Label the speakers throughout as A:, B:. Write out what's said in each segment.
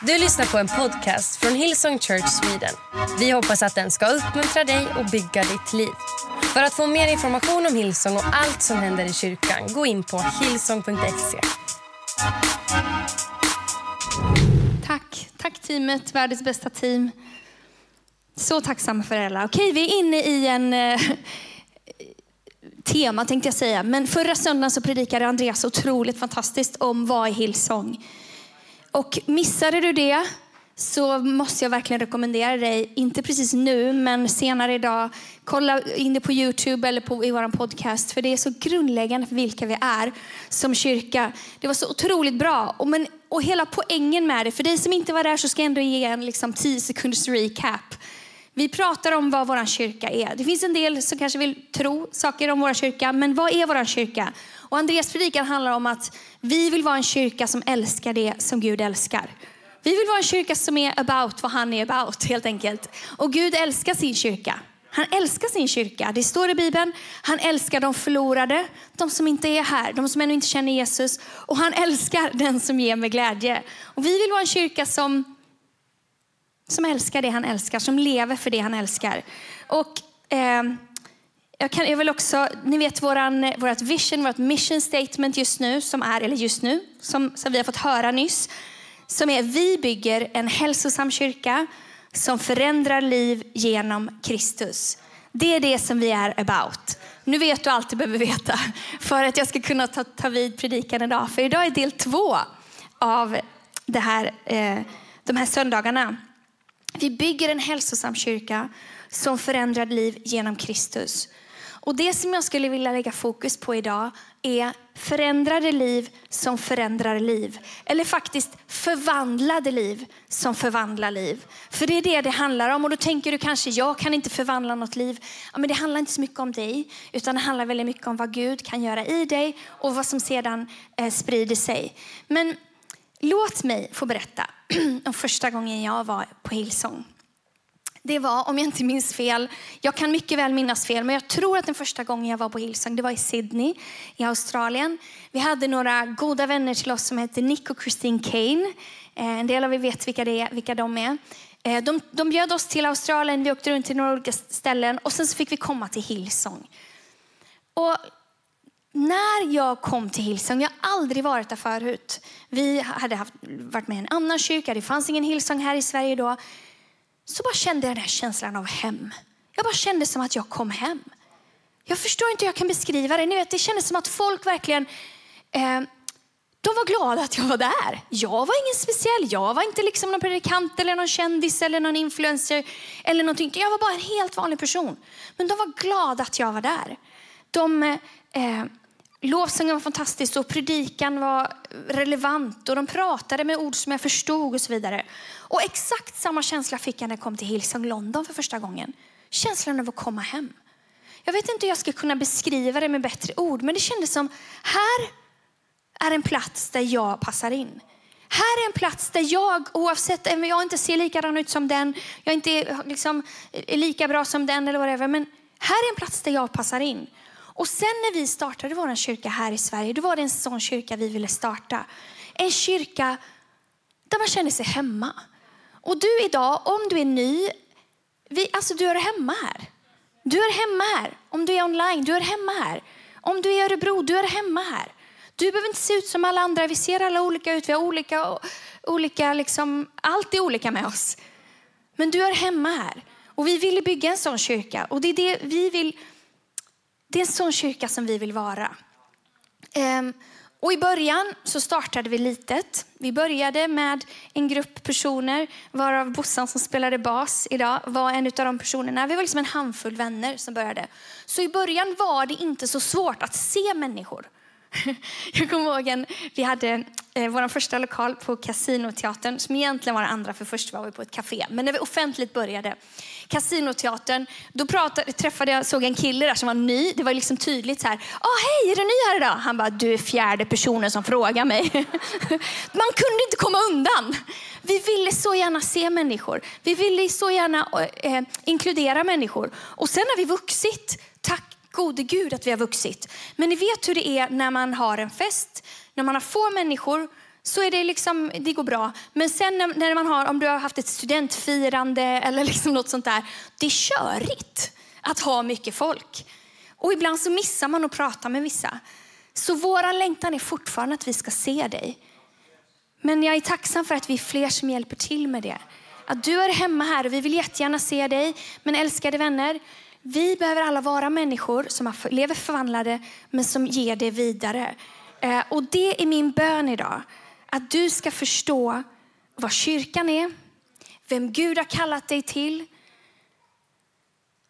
A: Du lyssnar på en podcast från Hillsong Church Sweden. Vi hoppas att den ska uppmuntra dig och bygga ditt liv. För att få mer information om Hillsong och allt som händer i kyrkan, gå in på hillsong.se.
B: Tack, tack teamet, världens bästa team. Så tacksamma för er alla. Okej, vi är inne i en eh, tema tänkte jag säga. Men förra söndagen så predikade Andreas otroligt fantastiskt om vad är Hillsong. Och missade du det så måste jag verkligen rekommendera dig, inte precis nu, men senare idag, kolla in det på Youtube eller på, i vår podcast. För det är så grundläggande för vilka vi är som kyrka. Det var så otroligt bra. Och, men, och hela poängen med det, för dig som inte var där så ska jag ändå ge en liksom, 10 sekunders recap. Vi pratar om vad vår kyrka är. Det finns en del som kanske vill tro saker om vår kyrka, men vad är vår kyrka? Och Andreas predikan handlar om att vi vill vara en kyrka som älskar det som Gud älskar. Vi vill vara en kyrka som är about vad han är about helt enkelt. Och Gud älskar sin kyrka. Han älskar sin kyrka. Det står i Bibeln. Han älskar de förlorade, de som inte är här, de som ännu inte känner Jesus. Och han älskar den som ger med glädje. Och vi vill vara en kyrka som som älskar det han älskar, som lever för det han älskar. Och, eh, jag, kan, jag vill också, ni vet våran, vårat vision, vårt mission statement just nu, som är, eller just nu, som, som vi har fått höra nyss, som är vi bygger en hälsosam kyrka som förändrar liv genom Kristus. Det är det som vi är about. Nu vet du allt du behöver veta för att jag ska kunna ta, ta vid predikan idag. För idag är del två av det här, eh, de här söndagarna. Vi bygger en hälsosam kyrka som förändrar liv genom Kristus. Och Det som jag skulle vilja lägga fokus på idag är förändrade liv som förändrar liv. Eller faktiskt förvandlade liv som förvandlar liv. För det är det det handlar om. Och då tänker du kanske, jag kan inte förvandla något liv. Ja, men det handlar inte så mycket om dig, utan det handlar väldigt mycket om vad Gud kan göra i dig och vad som sedan eh, sprider sig. Men låt mig få berätta om första gången jag var på Hillsong. Det var, om jag inte minns fel, jag kan mycket väl minnas fel, men jag tror att den första gången jag var på Hillsong, det var i Sydney i Australien. Vi hade några goda vänner till oss som hette Nick och Christine Kane. Eh, en del av er vet vilka, det är, vilka de är. Eh, de, de bjöd oss till Australien, vi åkte runt till några olika ställen och sen så fick vi komma till Hillsong. Och när jag kom till Hillsong, jag har aldrig varit där förut. Vi hade haft, varit med i en annan kyrka, det fanns ingen Hillsong här i Sverige då. Så bara kände jag den här känslan av hem. Jag bara kände som att jag kom hem. Jag förstår inte hur jag kan beskriva det. Ni vet, det kändes som att folk verkligen eh, de var glada att jag var där. Jag var ingen speciell. Jag var inte liksom någon predikant eller någon kändis eller någon influencer. eller någonting. Jag var bara en helt vanlig person. Men de var glada att jag var där. De eh, Lovsången var fantastisk och predikan var relevant och de pratade med ord som jag förstod och så vidare. Och exakt samma känsla fick jag när jag kom till Hillsong London för första gången. Känslan av att komma hem. Jag vet inte hur jag ska kunna beskriva det med bättre ord, men det kändes som här är en plats där jag passar in. Här är en plats där jag, oavsett om jag inte ser likadan ut som den, jag inte är, liksom, är lika bra som den eller whatever, men här är en plats där jag passar in. Och sen när vi startade vår kyrka här i Sverige, då var det en sån kyrka vi ville starta. En kyrka där man känner sig hemma. Och du idag, om du är ny, vi, alltså du är hemma här. Du är hemma här. Om du är online, du är hemma här. Om du är i Örebro, du är hemma här. Du behöver inte se ut som alla andra. Vi ser alla olika ut. Vi har olika, olika liksom, allt är olika med oss. Men du är hemma här. Och vi ville bygga en sån kyrka. Och det är det vi vill det är en sån kyrka som vi vill vara. Ehm, och I början så startade vi litet. Vi började med en grupp personer, varav Bossan som spelade bas idag var en av de personerna. Vi var liksom en handfull vänner som började. Så i början var det inte så svårt att se människor. Jag kommer ihåg en, vi hade eh, vår första lokal på Casinoteatern, som egentligen var den andra, för först var vi på ett café. Men när vi offentligt började, Kasinoteatern, då pratade, träffade jag, såg en kille där som var ny. Det var liksom tydligt så här, ah, hej, är du ny här idag? Han bara, du är fjärde personen som frågar mig. Man kunde inte komma undan. Vi ville så gärna se människor. Vi ville så gärna eh, eh, inkludera människor. Och sen har vi vuxit, tack gode Gud att vi har vuxit. Men ni vet hur det är när man har en fest, när man har få människor så är det liksom, det går bra. Men sen när, när man har, om du har haft ett studentfirande eller liksom något sånt där, det är körigt att ha mycket folk. Och ibland så missar man att prata med vissa. Så vår längtan är fortfarande att vi ska se dig. Men jag är tacksam för att vi är fler som hjälper till med det. Att du är hemma här och vi vill jättegärna se dig. Men älskade vänner, vi behöver alla vara människor som lever förvandlade men som ger det vidare. Eh, och det är min bön idag. Att du ska förstå vad kyrkan är, vem Gud har kallat dig till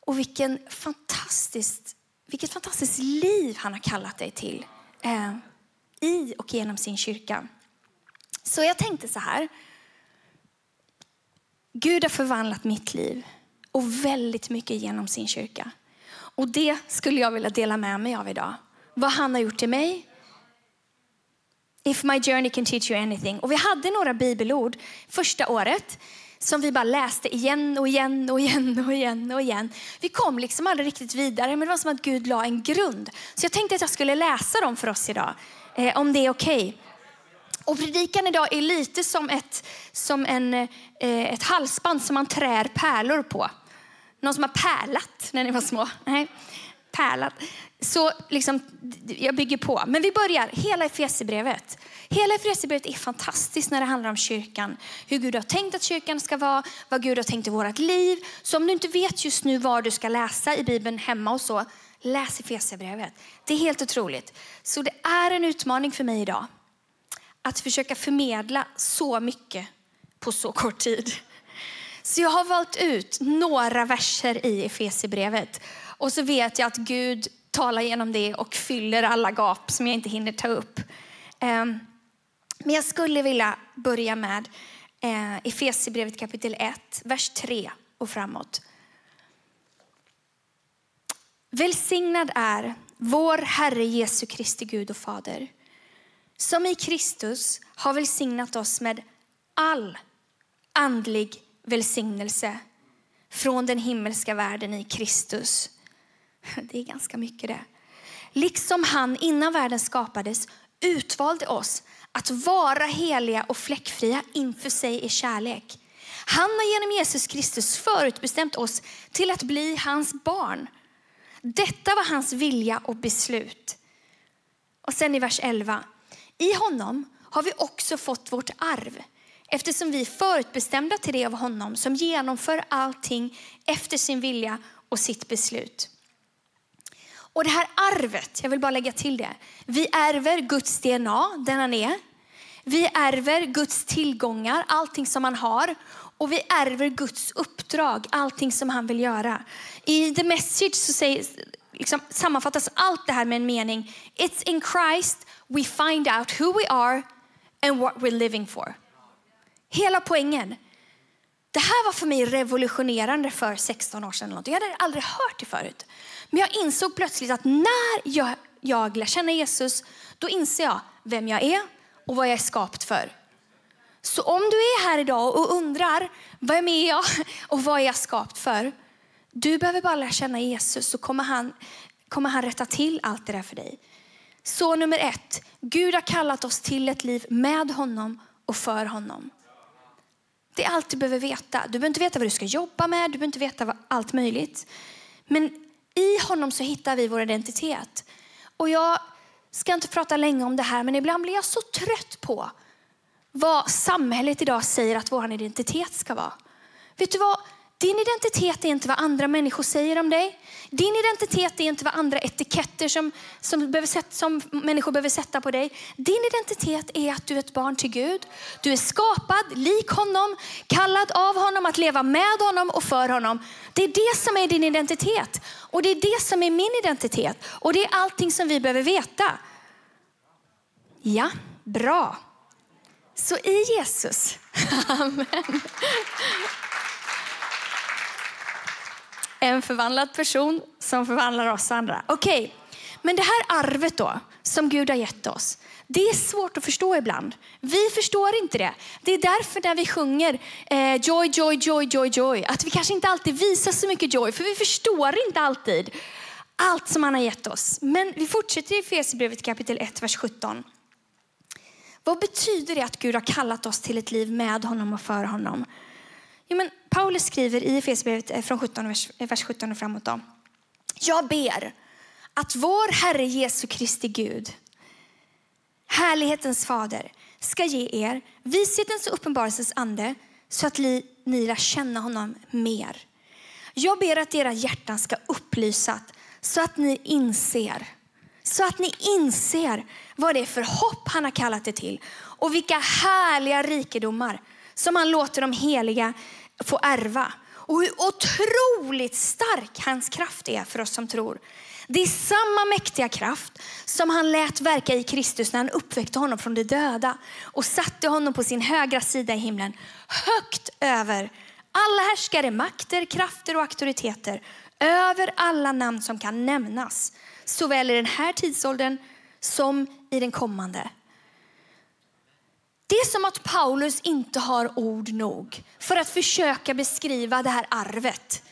B: och vilken fantastiskt, vilket fantastiskt liv han har kallat dig till eh, i och genom sin kyrka. Så jag tänkte så här. Gud har förvandlat mitt liv och väldigt mycket genom sin kyrka. Och det skulle jag vilja dela med mig av idag. Vad han har gjort till mig. If my journey can teach you anything. Och vi hade några bibelord första året som vi bara läste igen och igen och igen och igen och igen. Vi kom liksom aldrig riktigt vidare, men det var som att Gud la en grund. Så jag tänkte att jag skulle läsa dem för oss idag, eh, om det är okej. Okay. Och predikan idag är lite som ett, som en, eh, ett halsband som man trär pärlor på. Någon som har pärlat när ni var små? Nej, pärlat. Så liksom, jag bygger på. Men vi börjar hela Efesierbrevet. Hela Efesierbrevet är fantastiskt när det handlar om kyrkan. Hur Gud har tänkt att kyrkan ska vara, vad Gud har tänkt i vårt liv. Så om du inte vet just nu vad du ska läsa i Bibeln hemma och så, läs Efesierbrevet. Det är helt otroligt. Så det är en utmaning för mig idag att försöka förmedla så mycket på så kort tid. Så jag har valt ut några verser i Efesierbrevet och så vet jag att Gud talar genom det och fyller alla gap som jag inte hinner ta upp. Ehm, men jag skulle vilja börja med eh, Efesierbrevet kapitel 1, vers 3 och framåt. Välsignad är vår Herre Jesu Kristi Gud och Fader som i Kristus har välsignat oss med all andlig välsignelse från den himmelska världen i Kristus. Det är ganska mycket det. Liksom han innan världen skapades utvalde oss att vara heliga och fläckfria inför sig i kärlek. Han har genom Jesus Kristus förutbestämt oss till att bli hans barn. Detta var hans vilja och beslut. Och sen i vers 11. I honom har vi också fått vårt arv eftersom vi är förutbestämda till det av honom som genomför allting efter sin vilja och sitt beslut. Och det här arvet, jag vill bara lägga till det. Vi ärver Guds DNA, den han är. Vi ärver Guds tillgångar, allting som han har. Och vi ärver Guds uppdrag, allting som han vill göra. I The Message så sägs, liksom, sammanfattas allt det här med en mening. It's in Christ we find out who we are and what we're living for. Hela poängen. Det här var för mig revolutionerande för 16 år sedan. Jag hade aldrig hört det förut. Men jag insåg plötsligt att när jag, jag lär känna Jesus, då inser jag vem jag är och vad jag är skapt för. Så om du är här idag och undrar, vem är jag och vad är jag skapt för? Du behöver bara lära känna Jesus så kommer han, kommer han rätta till allt det där för dig. Så nummer ett, Gud har kallat oss till ett liv med honom och för honom. Det är allt du behöver veta. Du behöver inte veta vad du ska jobba med, du behöver inte veta allt möjligt. Men i honom så hittar vi vår identitet. Och jag ska inte prata länge om det här, men ibland blir jag så trött på vad samhället idag säger att vår identitet ska vara. Vet du vad? Din identitet är inte vad andra människor säger om dig. Din identitet är inte vad andra etiketter som, som, behöver sätta, som människor behöver sätta på dig. Din identitet är att du är ett barn till Gud. Du är skapad lik honom, kallad av honom att leva med honom och för honom. Det är det som är din identitet. Och det är det som är min identitet. Och det är allting som vi behöver veta. Ja, bra. Så i Jesus, amen. En förvandlad person som förvandlar oss andra. Okej, okay. men det här arvet då som Gud har gett oss. Det är svårt att förstå ibland. Vi förstår inte det. Det är därför när vi sjunger eh, joy, joy, joy, joy, joy, att vi kanske inte alltid visar så mycket joy, för vi förstår inte alltid allt som han har gett oss. Men vi fortsätter i Efesierbrevet kapitel 1, vers 17. Vad betyder det att Gud har kallat oss till ett liv med honom och för honom? Jo, men Paulus skriver i Efesierbrevet eh, från 17, vers, eh, vers 17 och framåt. Då. Jag ber att vår Herre Jesu Kristi Gud, härlighetens fader, ska ge er vishetens och uppenbarelsens ande så att ni, ni lär känna honom mer. Jag ber att era hjärtan ska upplysas så att ni inser så att ni inser vad det är för hopp han har kallat er till och vilka härliga rikedomar som han låter de heliga få ärva. Och hur otroligt stark hans kraft är för oss som tror. Det är samma mäktiga kraft som han lät verka i Kristus när han uppväckte honom från de döda och satte honom på sin högra sida i himlen, högt över alla härskare, makter, krafter och auktoriteter, över alla namn som kan nämnas, såväl i den här tidsåldern som i den kommande. Det är som att Paulus inte har ord nog för att försöka beskriva det här arvet.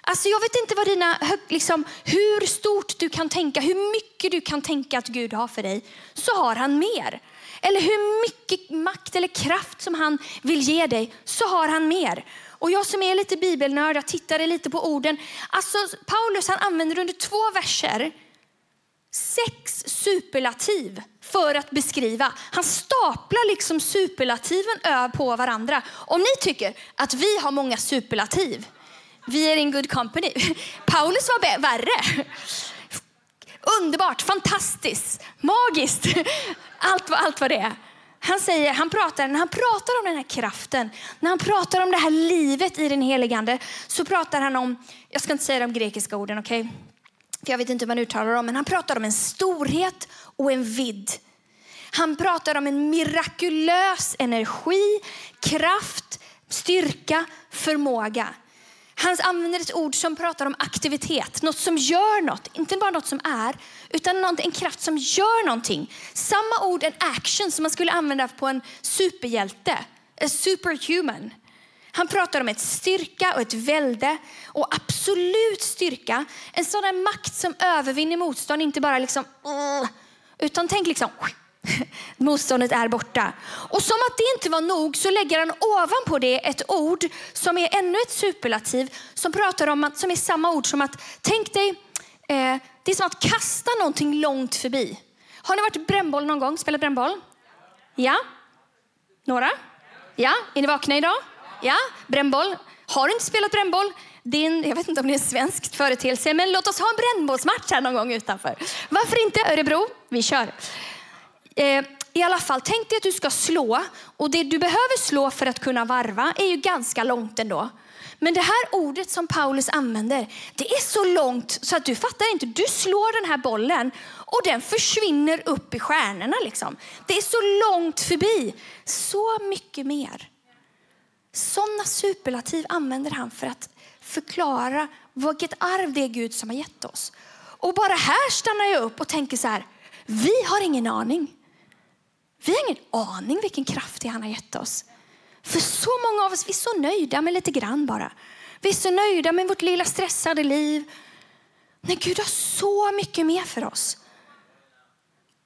B: Alltså jag vet inte vad dina, liksom, hur stort du kan tänka, hur mycket du kan tänka att Gud har för dig, så har han mer. Eller hur mycket makt eller kraft som han vill ge dig, så har han mer. Och jag som är lite bibelnörd, jag tittade lite på orden. Alltså Paulus han använder under två verser sex superlativ för att beskriva. Han staplar liksom superlativen på varandra. Om ni tycker att vi har många superlativ, vi är in good company. Paulus var värre. Underbart, fantastiskt, magiskt. Allt, allt vad det är. Han, säger, han pratar, när han pratar om den här kraften, när han pratar om det här livet i den heligande, så pratar han om, jag ska inte säga de grekiska orden, okej? Okay? För jag vet inte hur man uttalar dem, men han pratar om en storhet och en vidd. Han pratar om en mirakulös energi, kraft, styrka, förmåga. Han använder ett ord som pratar om aktivitet, något som gör något. Inte bara något som är, utan en kraft som gör någonting. Samma ord, en action, som man skulle använda på en superhjälte. A superhuman. Han pratar om ett styrka och ett välde och absolut styrka. En sådan makt som övervinner motstånd, inte bara liksom, utan tänk liksom, motståndet är borta. Och som att det inte var nog så lägger han ovanpå det ett ord som är ännu ett superlativ som pratar om att, som är samma ord som att, tänk dig, eh, det är som att kasta någonting långt förbi. Har ni varit brännboll någon gång? Spelat brännboll? Ja? Några? Ja? Är ni vakna idag? Ja, brännboll. Har du inte spelat brännboll? Din, jag vet inte om det är en svensk företeelse, men låt oss ha en brännbollsmatch här någon gång utanför. Varför inte Örebro? Vi kör. Eh, I alla fall, tänk dig att du ska slå och det du behöver slå för att kunna varva är ju ganska långt ändå. Men det här ordet som Paulus använder, det är så långt så att du fattar inte. Du slår den här bollen och den försvinner upp i stjärnorna. Liksom. Det är så långt förbi. Så mycket mer. Sådana superlativ använder han för att förklara vilket arv det är Gud som har gett oss. Och bara här stannar jag upp och tänker så här, vi har ingen aning. Vi har ingen aning vilken kraft det han har gett oss. För så många av oss vi är så nöjda med lite grann bara. Vi är så nöjda med vårt lilla stressade liv. Men Gud har så mycket mer för oss.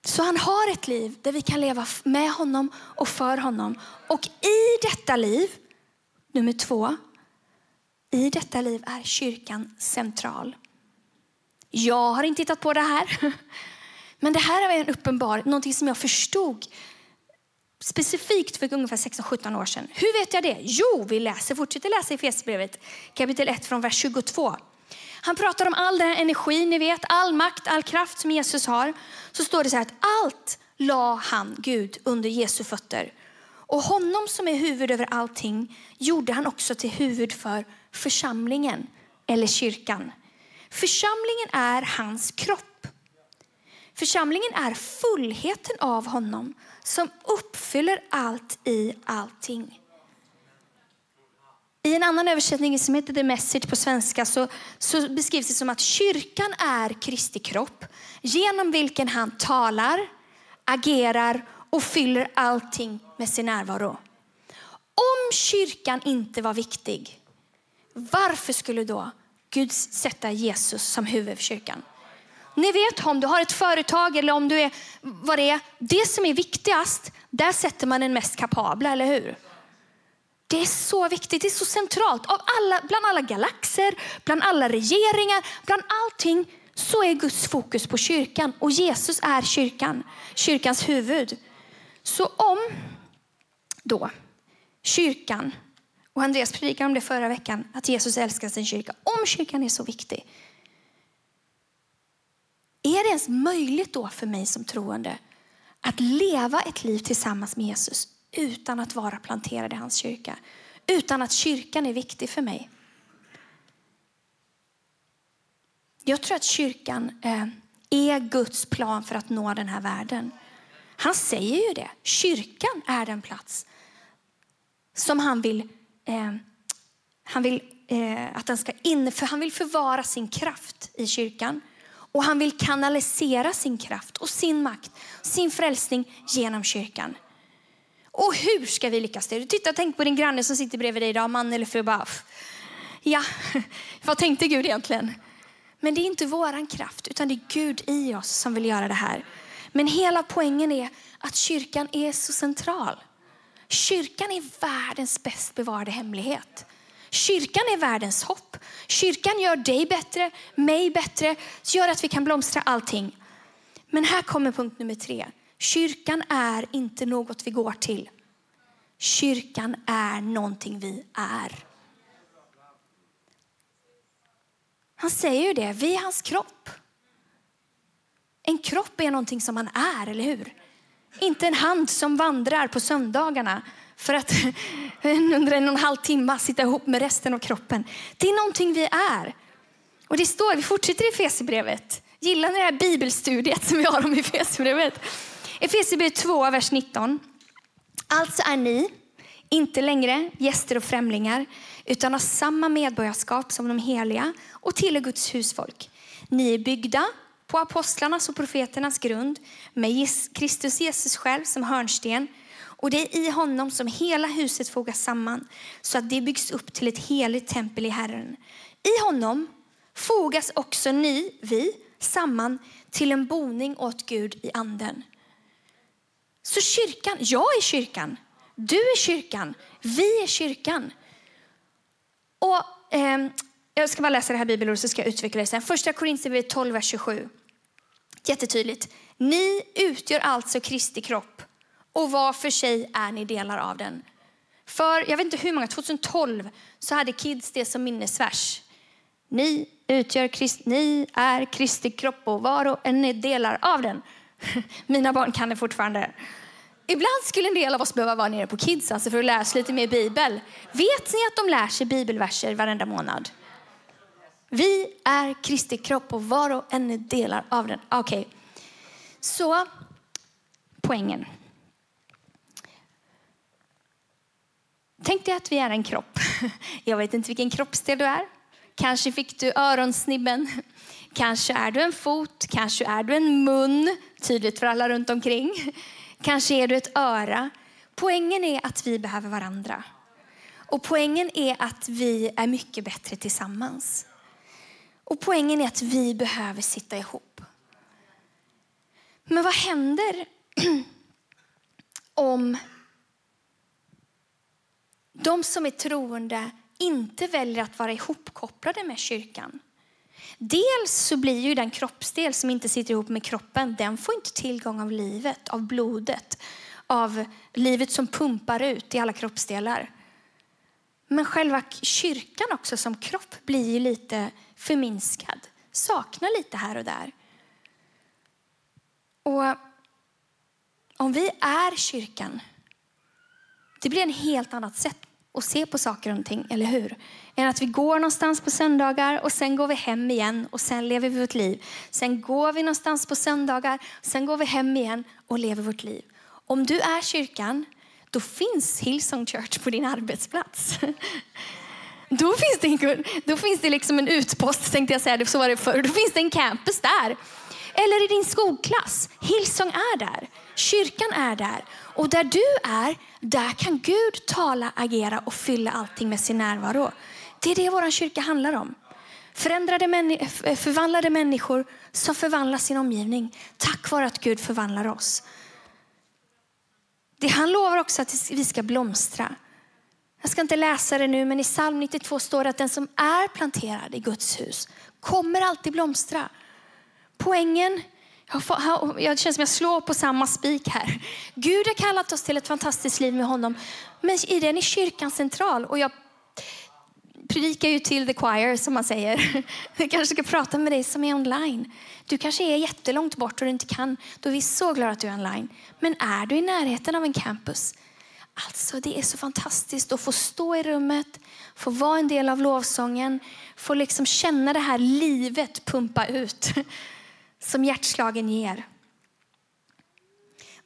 B: Så han har ett liv där vi kan leva med honom och för honom. Och i detta liv Nummer två, i detta liv är kyrkan central. Jag har inte hittat på det här. Men det här är en uppenbar, någonting som jag förstod specifikt för ungefär 16-17 år sedan. Hur vet jag det? Jo, vi läser, fortsätter läsa i Efesierbrevet kapitel 1 från vers 22. Han pratar om all den energi, ni vet, all makt, all kraft som Jesus har. Så står det så här att allt la han, Gud, under Jesu fötter. Och honom som är huvud över allting gjorde han också till huvud för församlingen eller kyrkan. Församlingen är hans kropp. Församlingen är fullheten av honom som uppfyller allt i allting. I en annan översättning som heter The Message på svenska så, så beskrivs det som att kyrkan är Kristi kropp genom vilken han talar, agerar och fyller allting med sin närvaro. Om kyrkan inte var viktig, varför skulle då Gud sätta Jesus som huvud för kyrkan? Ni vet om du har ett företag eller om du är vad det är. Det som är viktigast, där sätter man den mest kapabla, eller hur? Det är så viktigt, det är så centralt. Av alla, bland alla galaxer, bland alla regeringar, bland allting så är Guds fokus på kyrkan och Jesus är kyrkan, kyrkans huvud. Så om då kyrkan, och Andreas predikade om det förra veckan, att Jesus älskar sin kyrka. Om kyrkan är så viktig, det ens möjligt då för mig som troende att leva ett liv tillsammans med Jesus utan att vara planterad i hans kyrka? Utan att kyrkan är viktig för mig? Jag tror att kyrkan eh, är Guds plan för att nå den här världen. Han säger ju det. Kyrkan är den plats som han vill, eh, han vill eh, att den ska in, för han vill förvara sin kraft i kyrkan. Och han vill kanalisera sin kraft och sin makt, sin frälsning genom kyrkan. Och hur ska vi lyckas det? Titta, tänk på din granne som sitter bredvid dig idag, man eller fru. Bara, ja, vad tänkte Gud egentligen? Men det är inte våran kraft, utan det är Gud i oss som vill göra det här. Men hela poängen är att kyrkan är så central. Kyrkan är världens bäst bevarade hemlighet. Kyrkan är världens hopp. Kyrkan gör dig bättre, mig bättre, gör att vi kan blomstra allting. Men här kommer punkt nummer tre. Kyrkan är inte något vi går till. Kyrkan är någonting vi är. Han säger ju det, vi är hans kropp. En kropp är någonting som man är, eller hur? Inte en hand som vandrar på söndagarna för att under en och en halv timme sitta ihop med resten av kroppen. Det är någonting vi är. Och det står, vi fortsätter i Efesierbrevet. Gillar ni det här bibelstudiet som vi har om Efesierbrevet? Efesierbrevet 2, vers 19. Alltså är ni inte längre gäster och främlingar utan har samma medborgarskap som de heliga och tillhör Guds husfolk. Ni är byggda på apostlarnas och profeternas grund med Kristus Jesus själv som hörnsten. Och det är i honom som hela huset fogas samman så att det byggs upp till ett heligt tempel i Herren. I honom fogas också ni, vi, samman till en boning åt Gud i anden. Så kyrkan, jag är kyrkan, du är kyrkan, vi är kyrkan. Och eh, Jag ska bara läsa det här bibelordet så ska jag utveckla det sen. Första Korinthierbrevet 12, vers 27. Jättetydligt. Ni utgör alltså Kristi kropp och var för sig är ni delar av den. För jag vet inte hur många, 2012 så hade Kids det som minnesvers. Ni utgör Krist, ni är Kristi kropp och var och en är delar av den. Mina barn kan det fortfarande. Ibland skulle en del av oss behöva vara nere på Kids alltså för att lära sig lite mer bibel. Vet ni att de lär sig bibelverser varenda månad? Vi är Kristi kropp och var och en är delar av den. Okej, okay. så poängen. Tänk dig att vi är en kropp. Jag vet inte vilken kroppsdel du är. Kanske fick du öronsnibben. Kanske är du en fot, kanske är du en mun. Tydligt för alla runt omkring. Kanske är du ett öra. Poängen är att vi behöver varandra. Och poängen är att vi är mycket bättre tillsammans. Och poängen är att vi behöver sitta ihop. Men vad händer om de som är troende inte väljer att vara ihopkopplade med kyrkan? Dels så blir ju den kroppsdel som inte sitter ihop med kroppen, den får inte tillgång av livet, av blodet, av livet som pumpar ut i alla kroppsdelar. Men själva kyrkan också som kropp blir ju lite förminskad, saknar lite här och där. Och om vi är kyrkan, det blir en helt annat sätt och se på saker och ting, eller hur? Än att vi går någonstans på söndagar och sen går vi hem igen och sen lever vi vårt liv. Sen går vi någonstans på söndagar, sen går vi hem igen och lever vårt liv. Om du är kyrkan, då finns Hillsong Church på din arbetsplats. Då finns det, en, då finns det liksom en utpost, tänkte jag säga, så var det förr. Då finns det en campus där. Eller i din skolklass. Hillsong är där. Kyrkan är där. Och där du är, där kan Gud tala, agera och fylla allting med sin närvaro. Det är det vår kyrka handlar om. Förändrade eh, förvandlade människor som förvandlar sin omgivning tack vare att Gud förvandlar oss. Det han lovar också att vi ska blomstra. Jag ska inte läsa det nu, men i psalm 92 står det att den som är planterad i Guds hus kommer alltid blomstra. Poängen, jag känner som jag slår på samma spik här. Gud har kallat oss till ett fantastiskt liv med honom, men i den är kyrkan central. Och jag predikar ju till the choir som man säger. Jag kanske ska prata med dig som är online. Du kanske är jättelångt bort och du inte kan. Då är vi så glada att du är online. Men är du i närheten av en campus? Alltså det är så fantastiskt att få stå i rummet, få vara en del av lovsången, få liksom känna det här livet pumpa ut som hjärtslagen ger.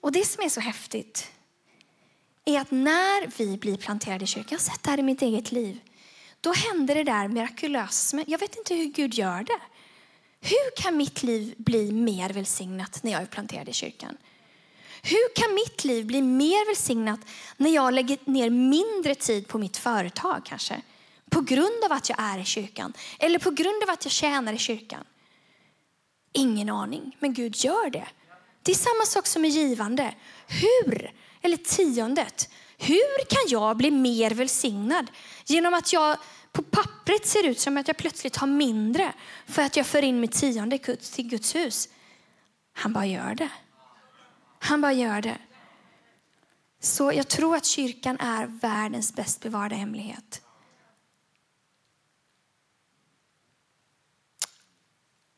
B: Och det som är så häftigt är att när vi blir planterade i kyrkan, jag har sett det här i mitt eget liv, då händer det där mirakulösa. Jag vet inte hur Gud gör det. Hur kan mitt liv bli mer välsignat när jag är planterad i kyrkan? Hur kan mitt liv bli mer välsignat när jag lägger ner mindre tid på mitt företag kanske? På grund av att jag är i kyrkan eller på grund av att jag tjänar i kyrkan. Ingen aning, men Gud gör det. Det är samma sak som med givande. Hur, eller tiondet, hur kan jag bli mer välsignad genom att jag på pappret ser ut som att jag plötsligt har mindre för att jag för in mitt tionde till Guds hus? Han bara gör det. Han bara gör det. Så jag tror att kyrkan är världens bäst bevarade hemlighet.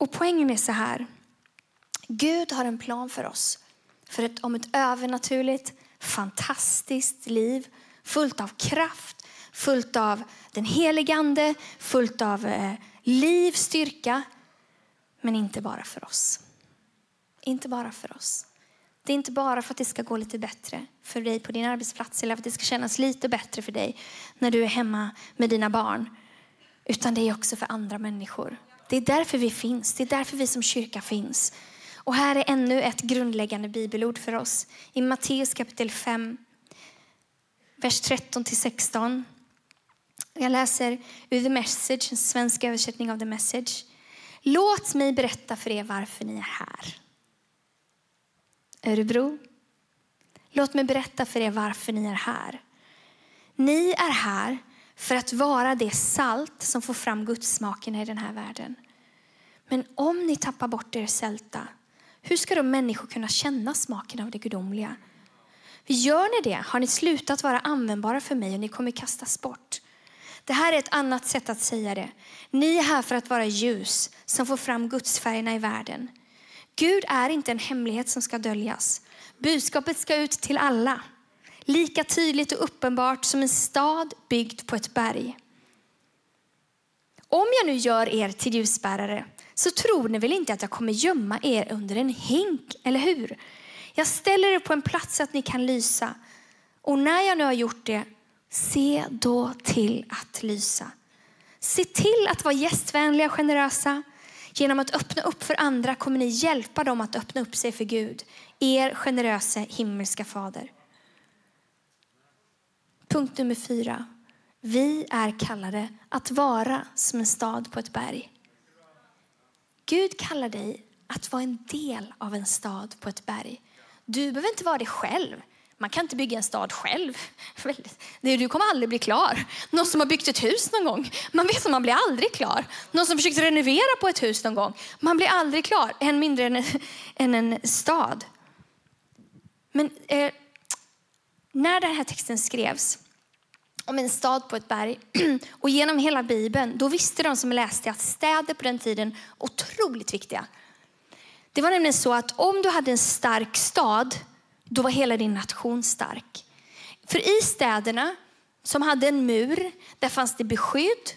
B: Och poängen är så här. Gud har en plan för oss. För ett, om ett övernaturligt, fantastiskt liv fullt av kraft, fullt av den helige Ande, fullt av eh, liv, styrka. Men inte bara för oss. Inte bara för oss. Det är inte bara för att det ska gå lite bättre för dig på din arbetsplats eller för att det ska kännas lite bättre för dig när du är hemma med dina barn. Utan det är också för andra människor. Det är därför vi finns. Det är därför vi som kyrka finns. Och här är ännu ett grundläggande bibelord för oss. I Matteus kapitel 5, vers 13 till 16. Jag läser ur The Message, en svensk översättning av The Message. Låt mig berätta för er varför ni är här. Örebro. Låt mig berätta för er varför ni är här. Ni är här för att vara det salt som får fram gudsmaken i den här världen. Men om ni tappar bort er sälta, hur ska då människor kunna känna smaken av det gudomliga? Gör ni det har ni slutat vara användbara för mig och ni kommer kastas bort. Det här är ett annat sätt att säga det. Ni är här för att vara ljus som får fram gudsfärgerna i världen. Gud är inte en hemlighet som ska döljas. Budskapet ska ut till alla. Lika tydligt och uppenbart som en stad byggd på ett berg. Om jag nu gör er till ljusbärare så tror ni väl inte att jag kommer gömma er under en hink, eller hur? Jag ställer er på en plats så att ni kan lysa. Och när jag nu har gjort det, se då till att lysa. Se till att vara gästvänliga och generösa. Genom att öppna upp för andra kommer ni hjälpa dem att öppna upp sig för Gud, er generöse himmelska fader. Punkt nummer fyra. Vi är kallade att vara som en stad på ett berg. Gud kallar dig att vara en del av en stad på ett berg. Du behöver inte vara det själv. Man kan inte bygga en stad själv. Du kommer aldrig bli klar. Någon som har byggt ett hus någon gång, man vet att man blir aldrig klar. Någon som försökt renovera på ett hus någon gång, man blir aldrig klar. Än mindre än, än en stad. Men eh, när den här texten skrevs om en stad på ett berg och genom hela Bibeln, då visste de som läste att städer på den tiden otroligt viktiga. Det var nämligen så att om du hade en stark stad då var hela din nation stark. För i städerna som hade en mur, där fanns det beskydd,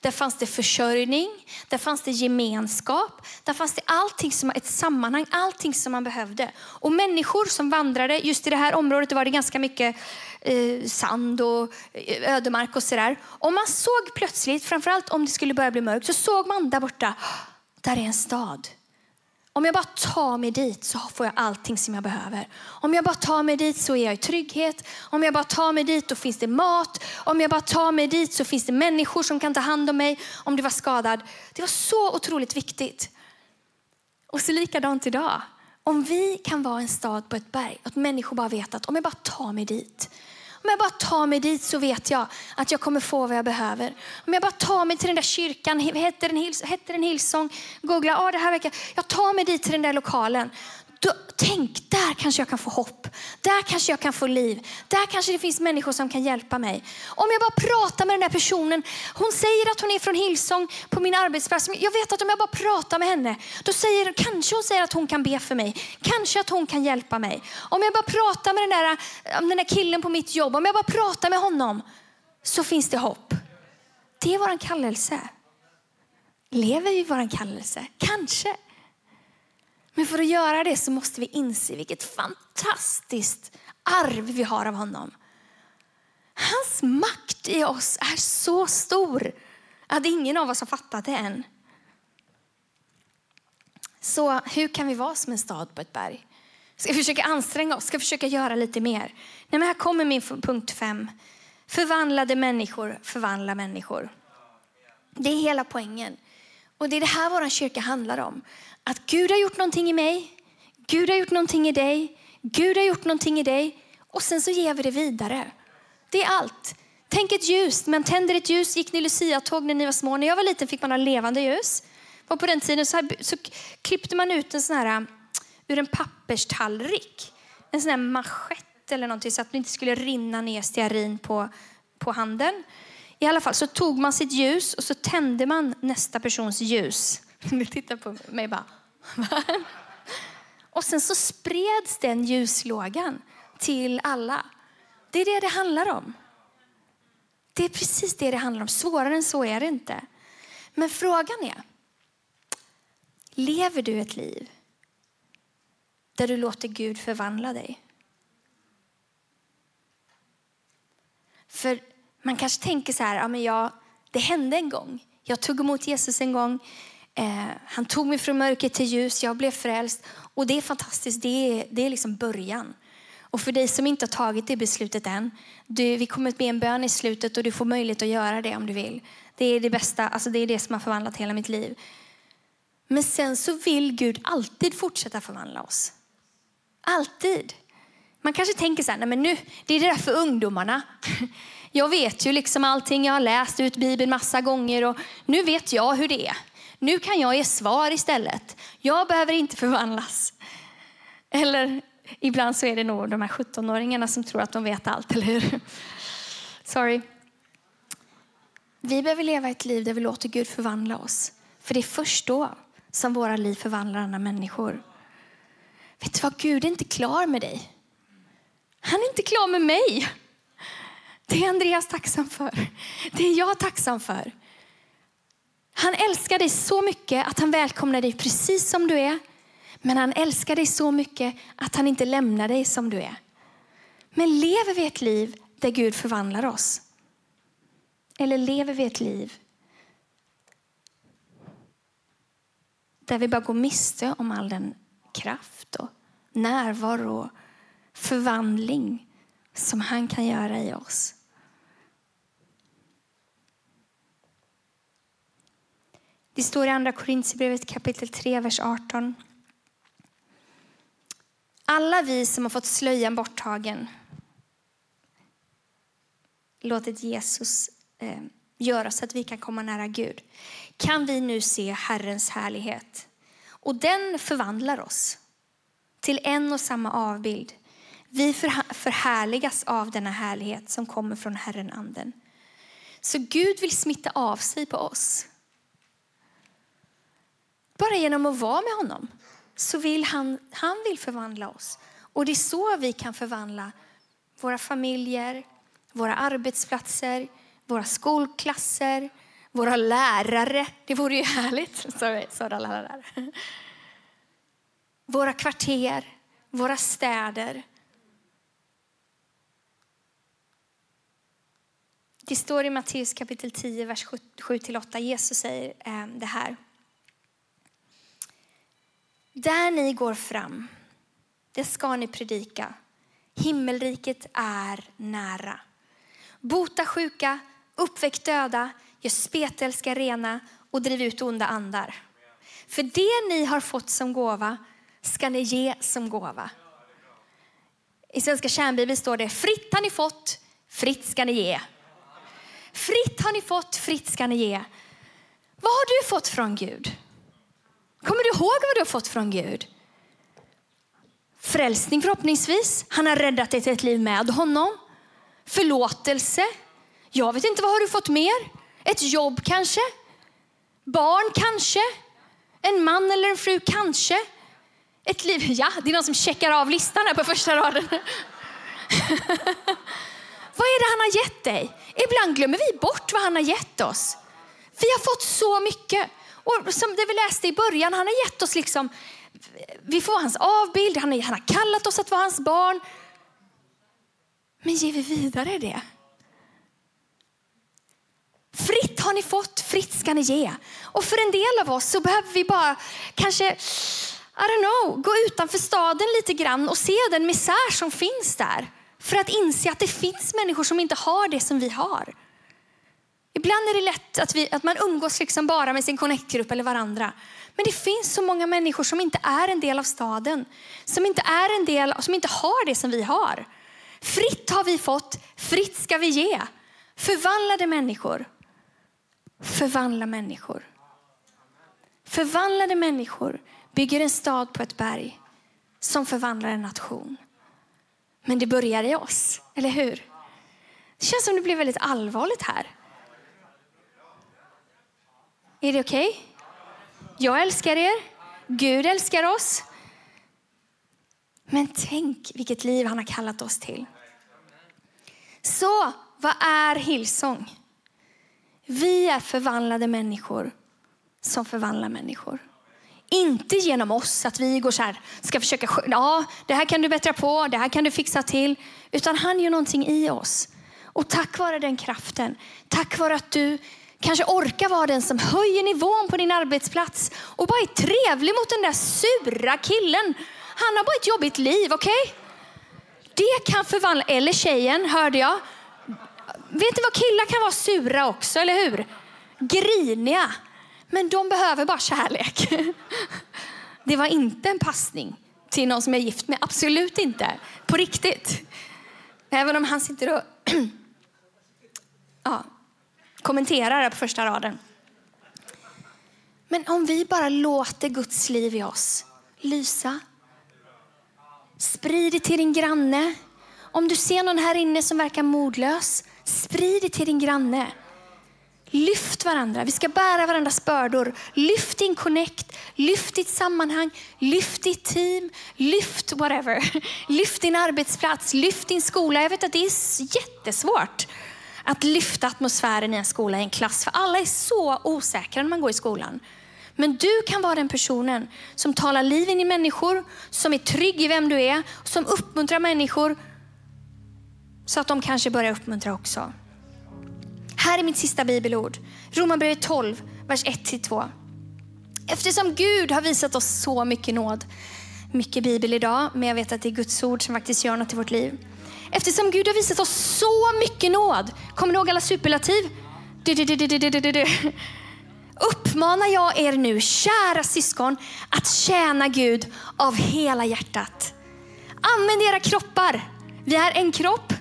B: där fanns det försörjning, där fanns det gemenskap, där fanns det allting som ett sammanhang, allting som man behövde. Och människor som vandrade, just i det här området var det ganska mycket sand och ödemark och sådär. Och man såg plötsligt, framförallt om det skulle börja bli mörkt, så såg man där borta, där är en stad. Om jag bara tar mig dit så får jag allting som jag behöver. Om jag bara tar mig dit så är jag i trygghet. Om jag bara tar mig dit då finns det mat. Om jag bara tar mig dit så finns det människor som kan ta hand om mig om det var skadad. Det var så otroligt viktigt. Och så likadant idag. Om vi kan vara en stad på ett berg, att människor bara vet att om jag bara tar mig dit om jag bara tar mig dit så vet jag att jag kommer få vad jag behöver. Om jag bara tar mig till den där kyrkan, heter den, den Hillsong, googla, ah, det här verkar, jag tar mig dit till den där lokalen. Då, tänk, där kanske jag kan få hopp. Där kanske jag kan få liv. Där kanske det finns människor som kan hjälpa mig. Om jag bara pratar med den där personen. Hon säger att hon är från Hillsong på min arbetsplats. Jag vet att om jag bara pratar med henne, då säger kanske hon säger att hon kan be för mig. Kanske att hon kan hjälpa mig. Om jag bara pratar med den där, den där killen på mitt jobb, om jag bara pratar med honom, så finns det hopp. Det är vår kallelse. Lever vi vår kallelse? Kanske. Men för att göra det så måste vi inse vilket fantastiskt arv vi har av honom. Hans makt i oss är så stor att ingen av oss har fattat det än. Så hur kan vi vara som en stad på ett berg? Ska vi försöka anstränga oss? Ska vi försöka göra lite mer? Nej, men här kommer min punkt fem. Förvandlade människor förvandlar människor. Det är hela poängen. Och det är det här vår kyrka handlar om. Att Gud har gjort någonting i mig, Gud har gjort någonting i dig, Gud har gjort någonting i dig och sen så ger vi det vidare. Det är allt. Tänk ett ljus, men tänder ett ljus, gick ni Lucia-tåg när ni var små? När jag var liten fick man ha levande ljus. Och på den tiden så, här, så klippte man ut en sån här um, ur en papperstallrik. En sån här manschett eller någonting så att det inte skulle rinna ner stearin på, på handen. I alla fall så tog man sitt ljus och så tände man nästa persons ljus. Ni tittar på mig bara. och sen så spreds den ljuslågan till alla. Det är det det handlar om. Det är precis det det handlar om. Svårare än så är det inte. Men frågan är, lever du ett liv där du låter Gud förvandla dig? För man kanske tänker så här, ja, men jag, det hände en gång. Jag tog emot Jesus en gång. Eh, han tog mig från mörker till ljus, jag blev frälst. Och det är fantastiskt, det är, det är liksom början. Och för dig som inte har tagit det beslutet än, du, vi kommer att be en bön i slutet och du får möjlighet att göra det om du vill. Det är det bästa, alltså det är det som har förvandlat hela mitt liv. Men sen så vill Gud alltid fortsätta förvandla oss. Alltid. Man kanske tänker så här, nej men nu, det är det där för ungdomarna. Jag vet ju liksom allting, jag har läst ut Bibeln massa gånger och nu vet jag hur det är. Nu kan jag ge svar istället. Jag behöver inte förvandlas. Eller ibland så är det nog de här 17-åringarna som tror att de vet allt, eller hur? Sorry. Vi behöver leva ett liv där vi låter Gud förvandla oss. För det är först då som våra liv förvandlar andra människor. Vet du vad? Gud är inte klar med dig. Han är inte klar med mig. Det är Andreas tacksam för. Det är jag tacksam för. Han älskar dig så mycket att han välkomnar dig precis som du är. Men han älskar dig så mycket att han inte lämnar dig som du är. Men lever vi ett liv där Gud förvandlar oss? Eller lever vi ett liv där vi bara går miste om all den kraft och närvaro och förvandling som han kan göra i oss? Det står i Andra Korintierbrevet kapitel 3, vers 18. Alla vi som har fått slöjan borttagen, låtit Jesus eh, göra så att vi kan komma nära Gud, kan vi nu se Herrens härlighet. Och den förvandlar oss till en och samma avbild. Vi förhärligas av denna härlighet som kommer från Herren Anden. Så Gud vill smitta av sig på oss. Bara genom att vara med honom så vill han, han vill förvandla oss. Och det är så vi kan förvandla våra familjer, våra arbetsplatser, våra skolklasser, våra lärare. Det vore ju härligt. Sorry, sorry lärare. Våra kvarter, våra städer. Det står i Matteus kapitel 10, vers 7-8. Jesus säger ehm, det här. Där ni går fram, det ska ni predika. Himmelriket är nära. Bota sjuka, uppväck döda, gör spetälska rena och driv ut onda andar. För det ni har fått som gåva ska ni ge som gåva. I Svenska kärnbibeln står det fritt har ni fått, fritt ska ni ge. Fritt har ni fått, fritt ska ni ge. Vad har du fått från Gud? Kommer du ihåg vad du har fått från Gud? Frälsning förhoppningsvis. Han har räddat dig till ett liv med honom. Förlåtelse. Jag vet inte, vad har du fått mer? Ett jobb kanske? Barn kanske? En man eller en fru kanske? Ett liv, ja, det är någon som checkar av listan här på första raden. vad är det han har gett dig? Ibland glömmer vi bort vad han har gett oss. Vi har fått så mycket. Och som det vi läste i början, han har gett oss liksom, vi får hans avbild, han, är, han har kallat oss att vara hans barn. Men ger vi vidare det? Fritt har ni fått, fritt ska ni ge. Och för en del av oss så behöver vi bara kanske, I don't know, gå utanför staden lite grann och se den misär som finns där. För att inse att det finns människor som inte har det som vi har. Ibland är det lätt att, vi, att man umgås liksom bara med sin connect-grupp eller varandra. Men det finns så många människor som inte är en del av staden. Som inte är en del, som inte har det som vi har. Fritt har vi fått, fritt ska vi ge. Förvandlade människor. Förvandla människor. Förvandlade människor bygger en stad på ett berg som förvandlar en nation. Men det börjar i oss, eller hur? Det känns som det blir väldigt allvarligt här. Är det okej? Okay? Jag älskar er. Gud älskar oss. Men tänk vilket liv han har kallat oss till. Så vad är Hillsong? Vi är förvandlade människor som förvandlar människor. Inte genom oss, att vi går så här, ska försöka, ja, det här kan du bättra på, det här kan du fixa till. Utan han gör någonting i oss. Och tack vare den kraften, tack vare att du kanske orkar vara den som höjer nivån på din arbetsplats och bara är trevlig mot den där sura killen. Han har bara ett jobbigt liv, okej? Okay? Det kan förvandla, eller tjejen hörde jag. Vet ni vad killar kan vara sura också, eller hur? Griniga. Men de behöver bara kärlek. Det var inte en passning till någon som jag är gift med, absolut inte. På riktigt. Även om han sitter och ja, kommenterar på första raden. Men om vi bara låter Guds liv i oss lysa. Sprid det till din granne. Om du ser någon här inne som verkar modlös, sprid det till din granne. Lyft varandra. Vi ska bära varandras bördor. Lyft din connect, lyft ditt sammanhang, lyft ditt team, lyft whatever. Lyft din arbetsplats, lyft din skola. Jag vet att det är jättesvårt att lyfta atmosfären i en skola, i en klass. För alla är så osäkra när man går i skolan. Men du kan vara den personen som talar liv in i människor, som är trygg i vem du är, som uppmuntrar människor så att de kanske börjar uppmuntra också. Här är mitt sista bibelord. Romarbrevet 12, vers 1-2. Eftersom Gud har visat oss så mycket nåd, mycket bibel idag, men jag vet att det är Guds ord som faktiskt gör något i vårt liv. Eftersom Gud har visat oss så mycket nåd. Kommer ni ihåg alla superlativ? Uppmanar jag er nu, kära syskon, att tjäna Gud av hela hjärtat. Använd era kroppar. Vi är en kropp.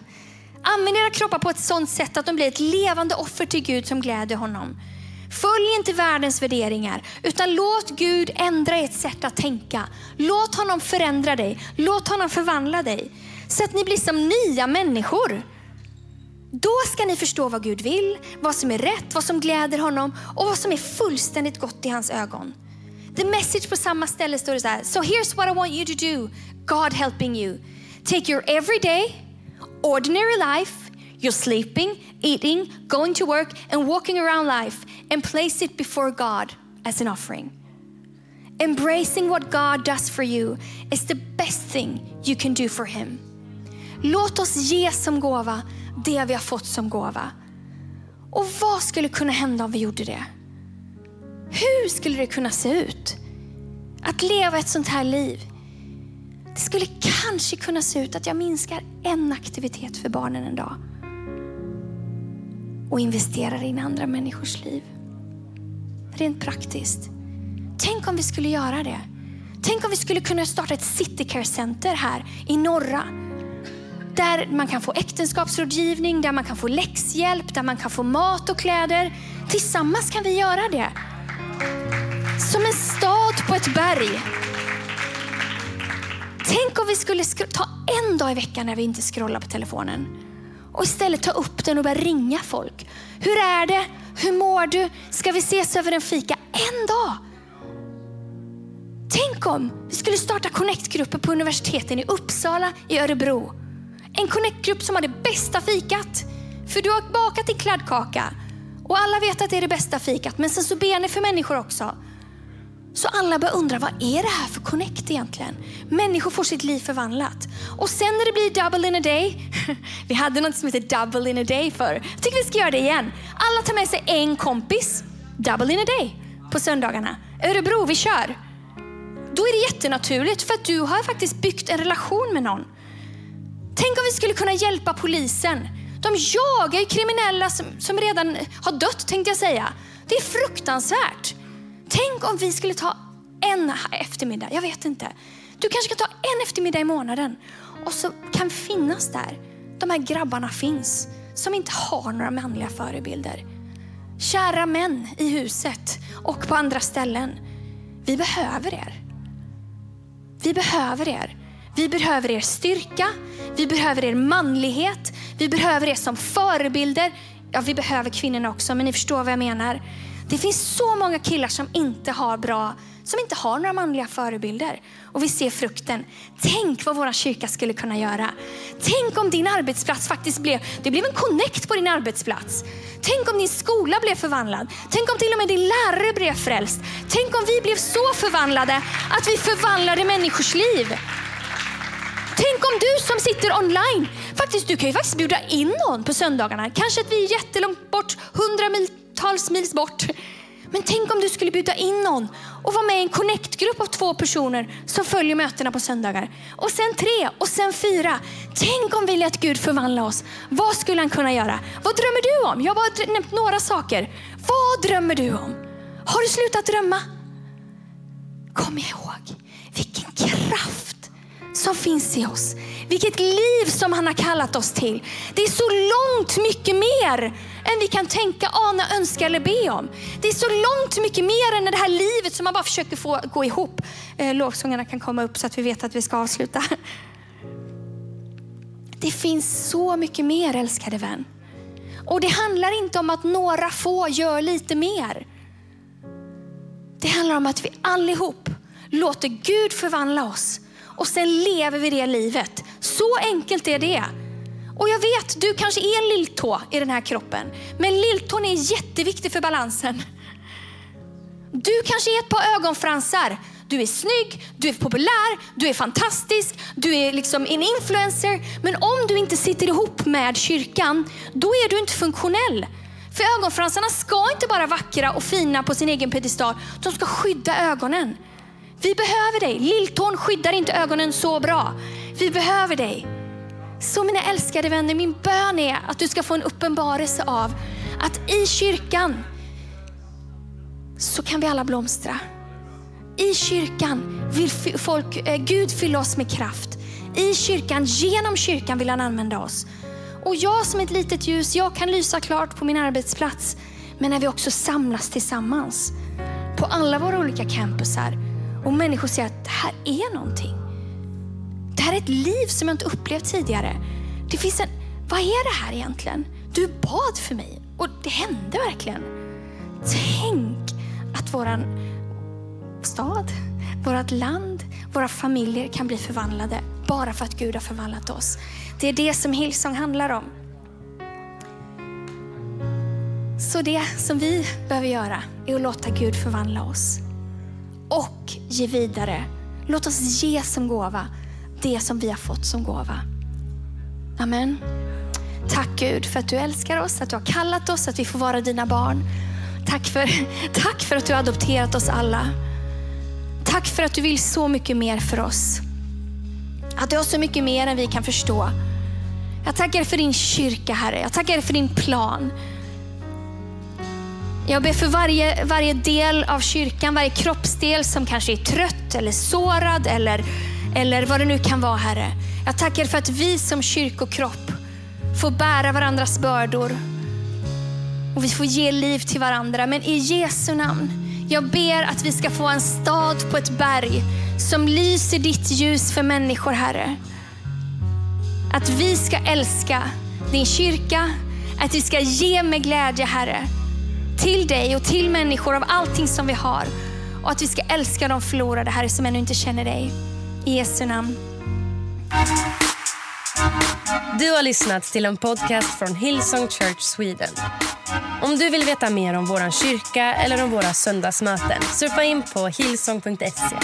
B: Använd era kroppar på ett sådant sätt att de blir ett levande offer till Gud som gläder honom. Följ inte världens värderingar, utan låt Gud ändra ert sätt att tänka. Låt honom förändra dig. Låt honom förvandla dig. Så att ni blir som nya människor. Då ska ni förstå vad Gud vill, vad som är rätt, vad som gläder honom och vad som är fullständigt gott i hans ögon. The message på samma ställe står det så här. So here's what I want you to do. God helping you. Take your everyday, ordinary life, your sleeping, eating, going to work and walking around life and place it before God as an offering. Embracing what God does for you is the best thing you can do for him. Låt oss ge som gåva det vi har fått som gåva. Och vad skulle kunna hända om vi gjorde det? Hur skulle det kunna se ut? Att leva ett sånt här liv. Det skulle kanske kunna se ut att jag minskar en aktivitet för barnen en dag och investerar in andra människors liv. Rent praktiskt. Tänk om vi skulle göra det. Tänk om vi skulle kunna starta ett Citycare Center här i norra. Där man kan få äktenskapsrådgivning, där man kan få läxhjälp, där man kan få mat och kläder. Tillsammans kan vi göra det. Som en stad på ett berg. Tänk om vi skulle ta en dag i veckan när vi inte scrollar på telefonen och istället ta upp den och börja ringa folk. Hur är det? Hur mår du? Ska vi ses över en fika? En dag! Tänk om vi skulle starta connect-grupper på universiteten i Uppsala, i Örebro. En connect-grupp som har det bästa fikat. För du har bakat din kladdkaka och alla vet att det är det bästa fikat. Men sen så ber ni för människor också. Så alla börjar undra, vad är det här för connect egentligen? Människor får sitt liv förvandlat. Och sen när det blir double in a day, vi hade något som heter double in a day för. Jag tycker vi ska göra det igen. Alla tar med sig en kompis, double in a day, på söndagarna. Örebro, vi kör. Då är det jättenaturligt för att du har faktiskt byggt en relation med någon. Tänk om vi skulle kunna hjälpa polisen. De jagar ju kriminella som, som redan har dött tänkte jag säga. Det är fruktansvärt. Tänk om vi skulle ta en eftermiddag, jag vet inte. Du kanske kan ta en eftermiddag i månaden och så kan finnas där. De här grabbarna finns som inte har några manliga förebilder. Kära män i huset och på andra ställen. Vi behöver er. Vi behöver er. Vi behöver er styrka, vi behöver er manlighet, vi behöver er som förebilder. Ja, vi behöver kvinnorna också, men ni förstår vad jag menar. Det finns så många killar som inte har bra, som inte har några manliga förebilder. Och vi ser frukten. Tänk vad vår kyrka skulle kunna göra. Tänk om din arbetsplats faktiskt blev, det blev en connect på din arbetsplats. Tänk om din skola blev förvandlad. Tänk om till och med din lärare blev frälst. Tänk om vi blev så förvandlade att vi förvandlade människors liv. Tänk om du som sitter online, faktiskt, du kan ju faktiskt bjuda in någon på söndagarna. Kanske att vi är jättelångt bort, hundratals mils bort. Men tänk om du skulle bjuda in någon och vara med i en connect-grupp av två personer som följer mötena på söndagar. Och sen tre och sen fyra. Tänk om vi lät Gud förvandla oss. Vad skulle han kunna göra? Vad drömmer du om? Jag har bara nämnt några saker. Vad drömmer du om? Har du slutat drömma? Kom ihåg vilken kraft som finns i oss. Vilket liv som han har kallat oss till. Det är så långt mycket mer än vi kan tänka, ana, önska eller be om. Det är så långt mycket mer än det här livet som man bara försöker få gå ihop. Eh, lovsångarna kan komma upp så att vi vet att vi ska avsluta. Det finns så mycket mer älskade vän. Och det handlar inte om att några få gör lite mer. Det handlar om att vi allihop låter Gud förvandla oss och sen lever vi det livet. Så enkelt är det. Och jag vet, du kanske är en lilltå i den här kroppen, men lilltån är jätteviktig för balansen. Du kanske är ett par ögonfransar. Du är snygg, du är populär, du är fantastisk, du är liksom en influencer. Men om du inte sitter ihop med kyrkan, då är du inte funktionell. För ögonfransarna ska inte bara vackra och fina på sin egen piedestal. de ska skydda ögonen. Vi behöver dig. Lilltån skyddar inte ögonen så bra. Vi behöver dig. Så mina älskade vänner, min bön är att du ska få en uppenbarelse av att i kyrkan så kan vi alla blomstra. I kyrkan vill folk, eh, Gud fylla oss med kraft. I kyrkan, genom kyrkan vill han använda oss. Och jag som ett litet ljus, jag kan lysa klart på min arbetsplats. Men när vi också samlas tillsammans på alla våra olika campusar och människor säger att det här är någonting. Det här är ett liv som jag inte upplevt tidigare. Det finns en, vad är det här egentligen? Du bad för mig och det hände verkligen. Tänk att våran stad, vårt land, våra familjer kan bli förvandlade bara för att Gud har förvandlat oss. Det är det som Hillsong handlar om. Så det som vi behöver göra är att låta Gud förvandla oss och ge vidare. Låt oss ge som gåva det som vi har fått som gåva. Amen. Tack Gud för att du älskar oss, att du har kallat oss, att vi får vara dina barn. Tack för, tack för att du har adopterat oss alla. Tack för att du vill så mycket mer för oss. Att du har så mycket mer än vi kan förstå. Jag tackar för din kyrka, Herre. Jag tackar för din plan. Jag ber för varje, varje del av kyrkan, varje kroppsdel som kanske är trött eller sårad eller, eller vad det nu kan vara, Herre. Jag tackar för att vi som kyrkokropp får bära varandras bördor och vi får ge liv till varandra. Men i Jesu namn, jag ber att vi ska få en stad på ett berg som lyser ditt ljus för människor, Herre. Att vi ska älska din kyrka, att vi ska ge med glädje, Herre, till dig och till människor av allting som vi har. Och att vi ska älska de förlorade, Herre, som ännu inte känner dig. I Jesu namn.
A: Du har lyssnat till en podcast från Hillsong Church Sweden. Om du vill veta mer om vår kyrka eller om våra söndagsmöten surfa in på hillsong.se.